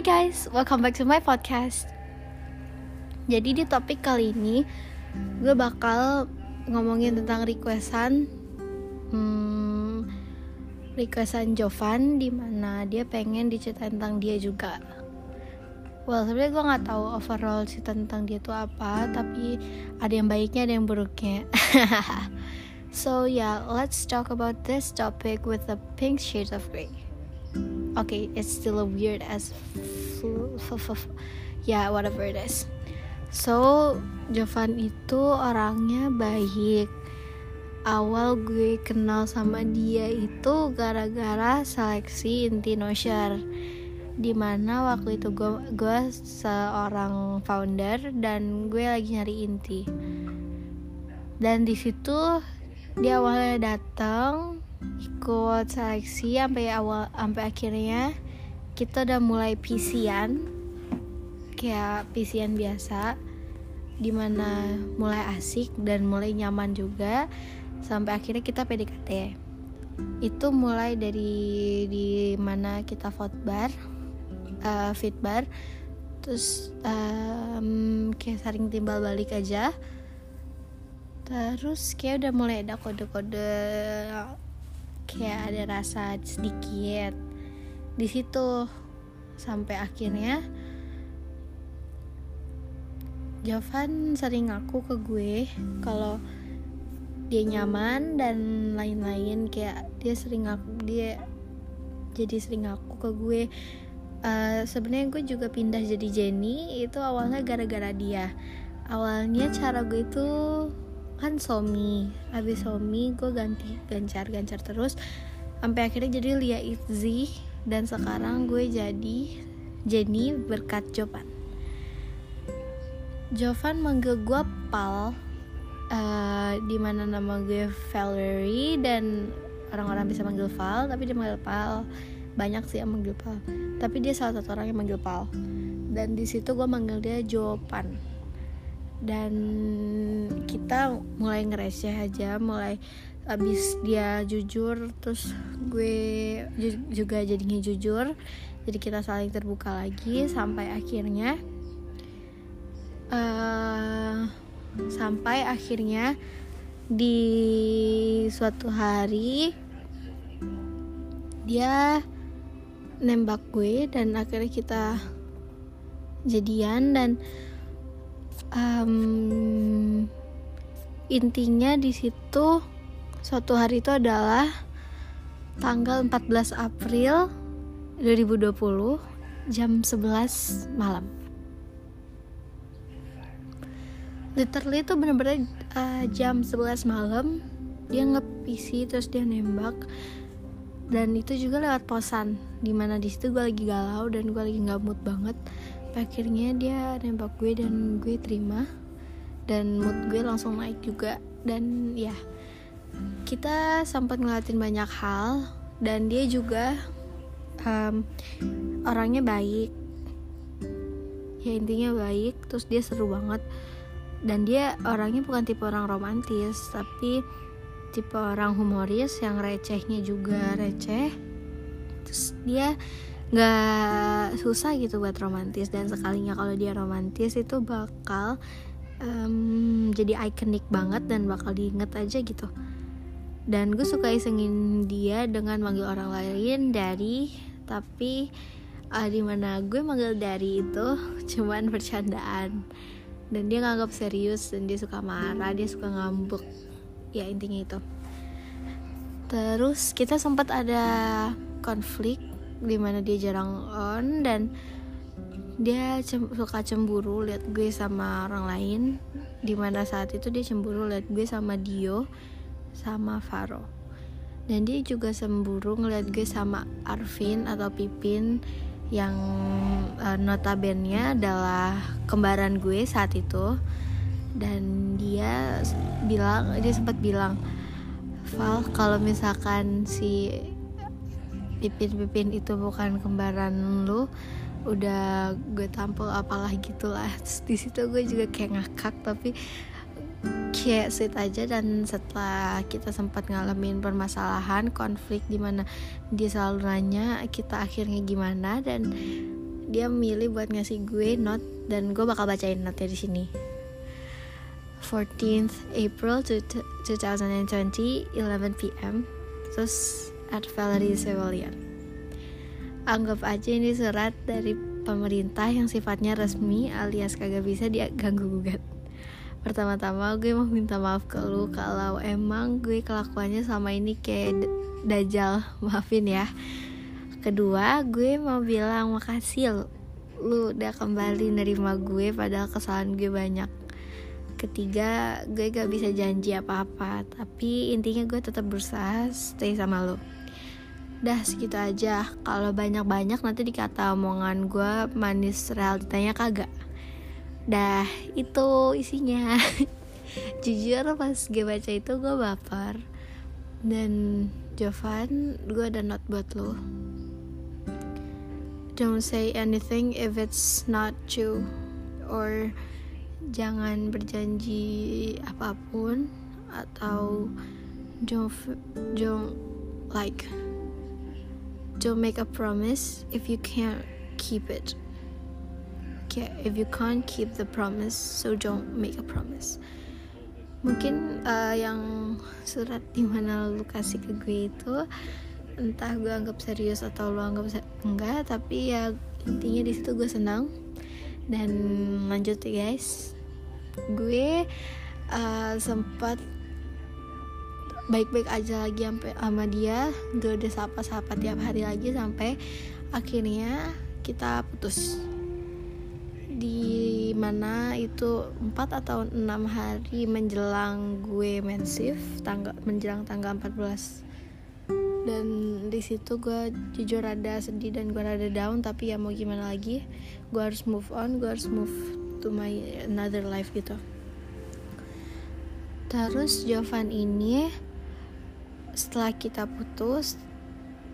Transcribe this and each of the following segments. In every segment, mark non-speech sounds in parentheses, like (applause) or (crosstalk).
Hi guys, welcome back to my podcast. Jadi di topik kali ini gue bakal ngomongin tentang requestan, hmm, requestan Jovan di mana dia pengen diceritain tentang dia juga. Well sebenarnya gue nggak tahu overall sih tentang dia tuh apa, tapi ada yang baiknya ada yang buruknya. (laughs) so yeah, let's talk about this topic with the pink shades of grey okay it's still a weird as yeah whatever it is. So Jovan itu orangnya baik. Awal gue kenal sama dia itu gara-gara seleksi inti nosher di mana waktu itu gue gue seorang founder dan gue lagi nyari inti. Dan di situ dia awalnya datang ikut seleksi sampai awal sampai akhirnya kita udah mulai pisian kayak pisian biasa di mana mulai asik dan mulai nyaman juga sampai akhirnya kita PDKT itu mulai dari di mana kita vote bar uh, fit bar. Terus um, kayak sering timbal balik aja. Terus kayak udah mulai ada kode-kode kayak ada rasa sedikit di situ. Sampai akhirnya Jovan sering ngaku ke gue kalau dia nyaman dan lain-lain. Kayak dia sering ngaku dia jadi sering ngaku ke gue. Uh, sebenarnya gue juga pindah jadi Jenny. Itu awalnya gara-gara dia. Awalnya cara gue itu kan Somi. Habis Somi gue ganti gancar-gancar terus. Sampai akhirnya jadi Lia Itzi. Dan sekarang gue jadi Jenny berkat Jovan. Jovan manggil gue Pal uh, di mana nama gue Valerie dan orang-orang bisa manggil Val tapi dia manggil Pal. Banyak sih yang manggil Pal. Tapi dia salah satu orang yang manggil Pal. Dan di situ gue manggil dia Jopan dan kita mulai ngereseh aja mulai abis dia jujur terus gue juga jadinya jujur jadi kita saling terbuka lagi sampai akhirnya uh, sampai akhirnya di suatu hari dia nembak gue dan akhirnya kita jadian dan um, intinya di situ suatu hari itu adalah tanggal 14 April 2020 jam 11 malam. Literally itu bener-bener uh, jam 11 malam dia nge-PC terus dia nembak dan itu juga lewat posan di mana di situ gue lagi galau dan gue lagi nggak mood banget akhirnya dia nembak gue dan gue terima. Dan mood gue langsung naik juga. Dan ya kita sempat ngeliatin banyak hal. Dan dia juga um, orangnya baik. Ya intinya baik. Terus dia seru banget. Dan dia orangnya bukan tipe orang romantis tapi tipe orang humoris yang recehnya juga receh. Terus dia nggak susah gitu buat romantis dan sekalinya kalau dia romantis itu bakal um, jadi ikonik banget dan bakal diinget aja gitu. Dan gue suka isengin dia dengan manggil orang lain dari tapi uh, di mana gue manggil dari itu (laughs) cuman bercandaan. Dan dia nganggap serius dan dia suka marah dia suka ngambek. Ya intinya itu. Terus kita sempat ada konflik di mana dia jarang on dan dia cem suka cemburu lihat gue sama orang lain. Di mana saat itu dia cemburu lihat gue sama Dio sama Faro. Dan dia juga cemburu ngeliat gue sama Arvin atau Pipin yang uh, notabene adalah kembaran gue saat itu. Dan dia bilang dia sempat bilang Val kalau misalkan si pipin-pipin itu bukan kembaran lu udah gue tampil apalah gitulah. Di situ gue juga kayak ngakak tapi kayak sweet aja. Dan setelah kita sempat ngalamin permasalahan konflik di mana dia selalu nanya kita akhirnya gimana? Dan dia milih buat ngasih gue note dan gue bakal bacain note di sini. 14th April 2020 11 p.m. terus at Valerie Civilian anggap aja ini surat dari pemerintah yang sifatnya resmi alias kagak bisa diganggu gugat. Pertama-tama gue mau minta maaf ke lu kalau emang gue kelakuannya sama ini kayak dajal (laughs) maafin ya. Kedua gue mau bilang makasih lu, udah kembali nerima gue padahal kesalahan gue banyak. Ketiga gue gak bisa janji apa-apa tapi intinya gue tetap berusaha stay sama lu dah segitu aja. Kalau banyak-banyak nanti dikata omongan gue manis realitanya kagak. Dah itu isinya. (laughs) Jujur pas gue baca itu gue baper. Dan Jovan gue ada not buat lo don't say anything if it's not true. Or jangan berjanji apa pun atau don't don't like don't make a promise if you can't keep it. Okay, if you can't keep the promise, so don't make a promise. Mungkin uh, yang surat di mana lu kasih ke gue itu entah gue anggap serius atau lu anggap enggak, tapi ya intinya di situ gue senang dan lanjut ya guys. Gue uh, sempat baik-baik aja lagi sampai sama dia. Gue udah sapa-sapa tiap hari lagi sampai akhirnya kita putus. Di mana itu 4 atau 6 hari menjelang gue mensif tanggal menjelang tanggal 14 dan di situ gue jujur ada sedih dan gue rada down tapi ya mau gimana lagi gue harus move on gue harus move to my another life gitu. Terus Jovan ini setelah kita putus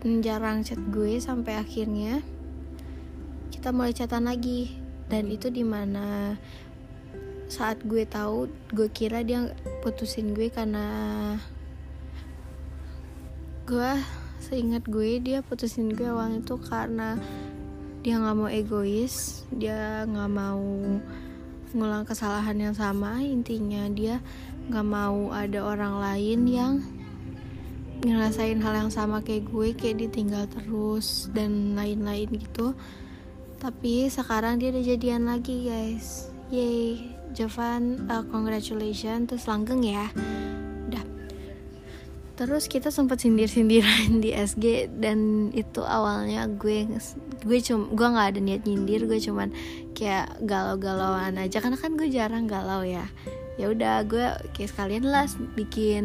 jarang chat gue sampai akhirnya kita mulai chatan lagi. Dan itu di mana saat gue tahu gue kira dia putusin gue karena gue seingat gue dia putusin gue awalnya itu karena dia nggak mau egois dia nggak mau ngulang kesalahan yang sama. Intinya dia nggak mau ada orang lain yang ngerasain hal yang sama kayak gue kayak ditinggal terus dan lain-lain gitu. Tapi sekarang dia udah jadian lagi guys. Yay. Jovan uh, congratulations. Terus langgeng ya. Udah. Terus kita sempat sindir-sindiran di SG dan itu awalnya gue gue cuma gue nggak ada niat nyindir gue cuman kayak galau-galauan aja. Karena kan gue jarang galau ya. Ya udah gue kayak sekalian lah bikin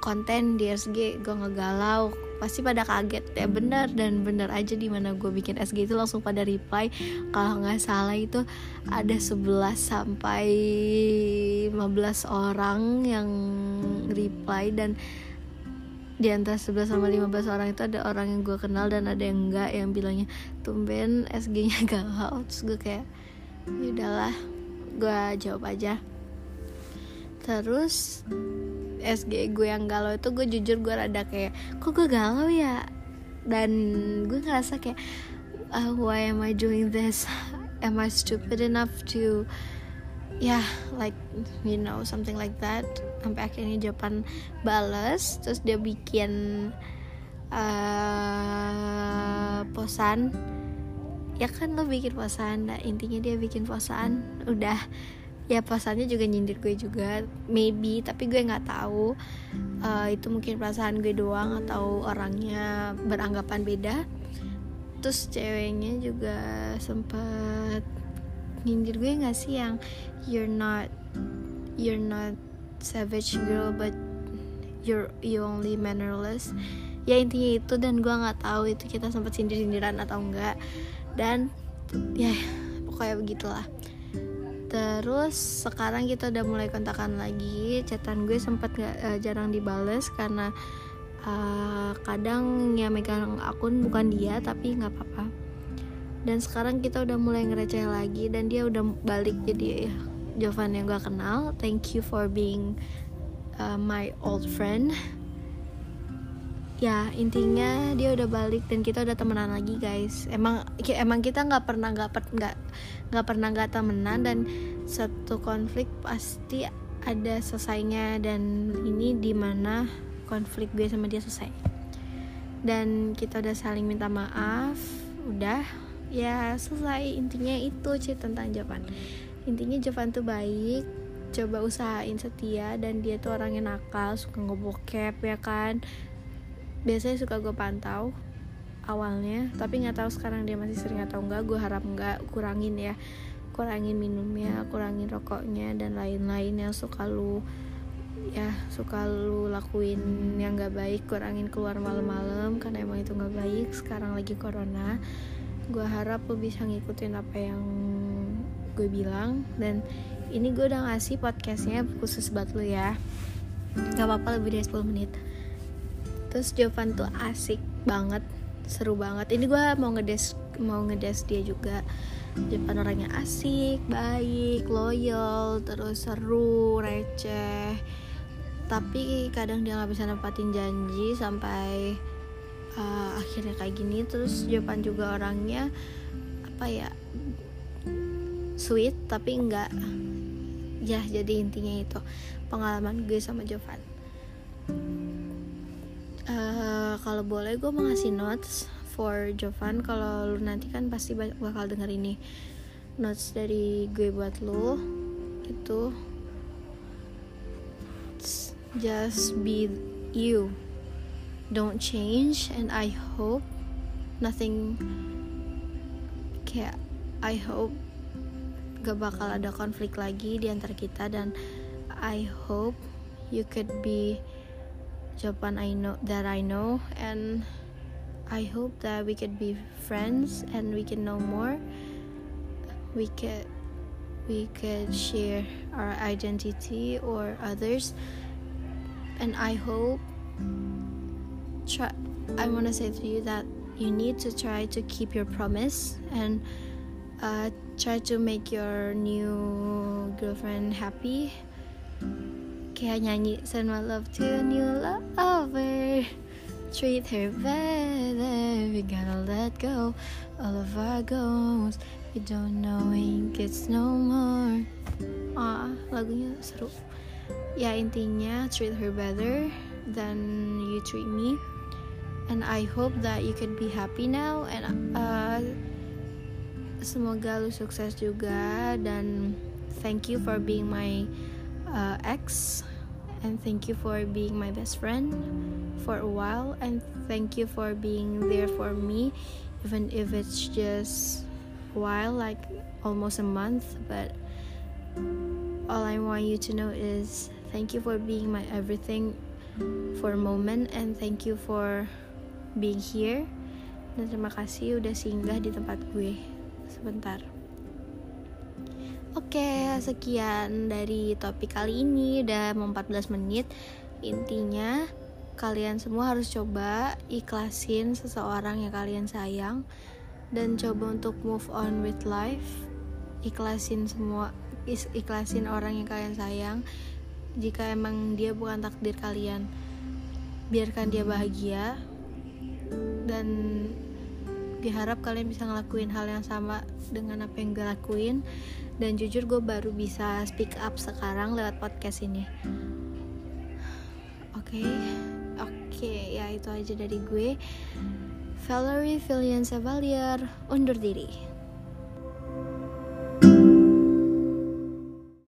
konten di SG gue ngegalau. Pasti pada kaget. Ya bener dan bener aja di mana gue bikin SG itu langsung pada reply. Kalau nggak salah itu ada 11 sampai 15 orang yang reply dan di antara 11 sama 15 orang itu ada orang yang gue kenal dan ada yang enggak yang bilangnya tumben SG-nya galau (laughs) terus gue kayak ya udahlah. Gue jawab aja. Terus SG gue yang galau itu gue jujur gue rada kayak kok gue galau ya? Dan gue ngerasa kayak uh, why am I doing this? Am I stupid enough to ya yeah, like you know something like that? Sampai akhirnya jawaban balas terus dia bikin uh, posan. Ya kan lo bikin posan nah intinya dia bikin posan udah ya perasaannya juga nyindir gue juga. Maybe tapi gue nggak tahu. Uh, itu mungkin perasaan gue doang atau orangnya beranggapan beda. Terus ceweknya juga sempat nyindir gue nggak sih yang you're not you're not savage girl but you're you only mannerless. Ya intinya itu dan gue nggak tahu itu kita sempat sindir sindiran atau enggak dan ya pokoknya begitulah terus sekarang kita udah mulai kontakan lagi. Chatan gue sempat gak, uh, jarang dibales karena uh, kadang ya megang akun bukan dia tapi nggak apa-apa. Dan sekarang kita udah mulai ngereceh lagi dan dia udah balik jadi Jovan yang gue kenal. Thank you for being uh, my old friend ya intinya dia udah balik dan kita udah temenan lagi guys. Emang emang kita nggak pernah nggak nggak nggak pernah nggak temenan dan satu konflik pasti ada selesainya dan ini di mana konflik gue sama dia selesai. Dan kita udah saling minta maaf udah ya selesai. Intinya itu cerita tentang Jovan. Intinya Jovan tuh baik coba usahain setia dan dia tuh orang yang nakal suka ngebokep ya kan biasanya suka gue pantau awalnya tapi nggak tahu sekarang dia masih sering atau enggak gue harap enggak kurangin ya. Kurangin minumnya kurangin rokoknya dan lain-lain yang suka lu ya suka lu lakuin yang nggak baik kurangin keluar malam-malam karena emang itu nggak baik. Sekarang lagi corona gue harap lu bisa ngikutin apa yang gue bilang. Dan ini gue udah ngasih podcastnya khusus buat lu ya. Gak apa-apa lebih dari 10 menit terus Jovan tuh asik banget seru banget. Ini gue mau ngedes mau ngedes dia juga. Jovan orangnya asik baik loyal terus seru receh. Tapi kadang dia nggak bisa nempatin janji sampai uh, akhirnya kayak gini. Terus Jovan juga orangnya apa ya sweet tapi enggak ya jadi intinya itu pengalaman gue sama Jovan uh, kalau boleh gue mau ngasih notes for Jovan. Kalau lu nanti kan pasti bakal denger ini. Notes dari gue buat lu. Itu just be you. Don't change and I hope nothing kayak I hope gak bakal ada konflik lagi di antara kita dan I hope you could be Japan I know that I know and I hope that we could be friends and we can know more. We could we could share our identity or others. And I hope try I want to say to you that you need to try to keep your promise and uh, try to make your new girlfriend happy kayak nyanyi send my love to a new lover. Treat her better. We gotta let go all of our goals. We don't know gets no more. Ah lagunya seru. Ya intinya treat her better than you treat me. And I hope that you can be happy now. And uh, semoga lu sukses juga. Dan thank you for being my uh, ex and thank you for being my best friend for a while. And thank you for being there for me even if it's just a while like almost a month. But all I want you to know is thank you for being my everything for a moment. And thank you for being here. Dan terima kasih udah singgah di tempat gue. Sebentar Oke, sekian dari topik kali ini udah mau 14 menit. Intinya kalian semua harus coba ikhlasin seseorang yang kalian sayang dan coba untuk move on with life. Ikhlasin semua ikhlasin orang yang kalian sayang jika emang dia bukan takdir kalian. Biarkan dia bahagia dan gue harap kalian bisa ngelakuin hal yang sama dengan apa yang gue lakuin dan jujur gue baru bisa speak up sekarang lewat podcast ini oke okay. oke okay, ya itu aja dari gue Valerie Filian Sevalier undur diri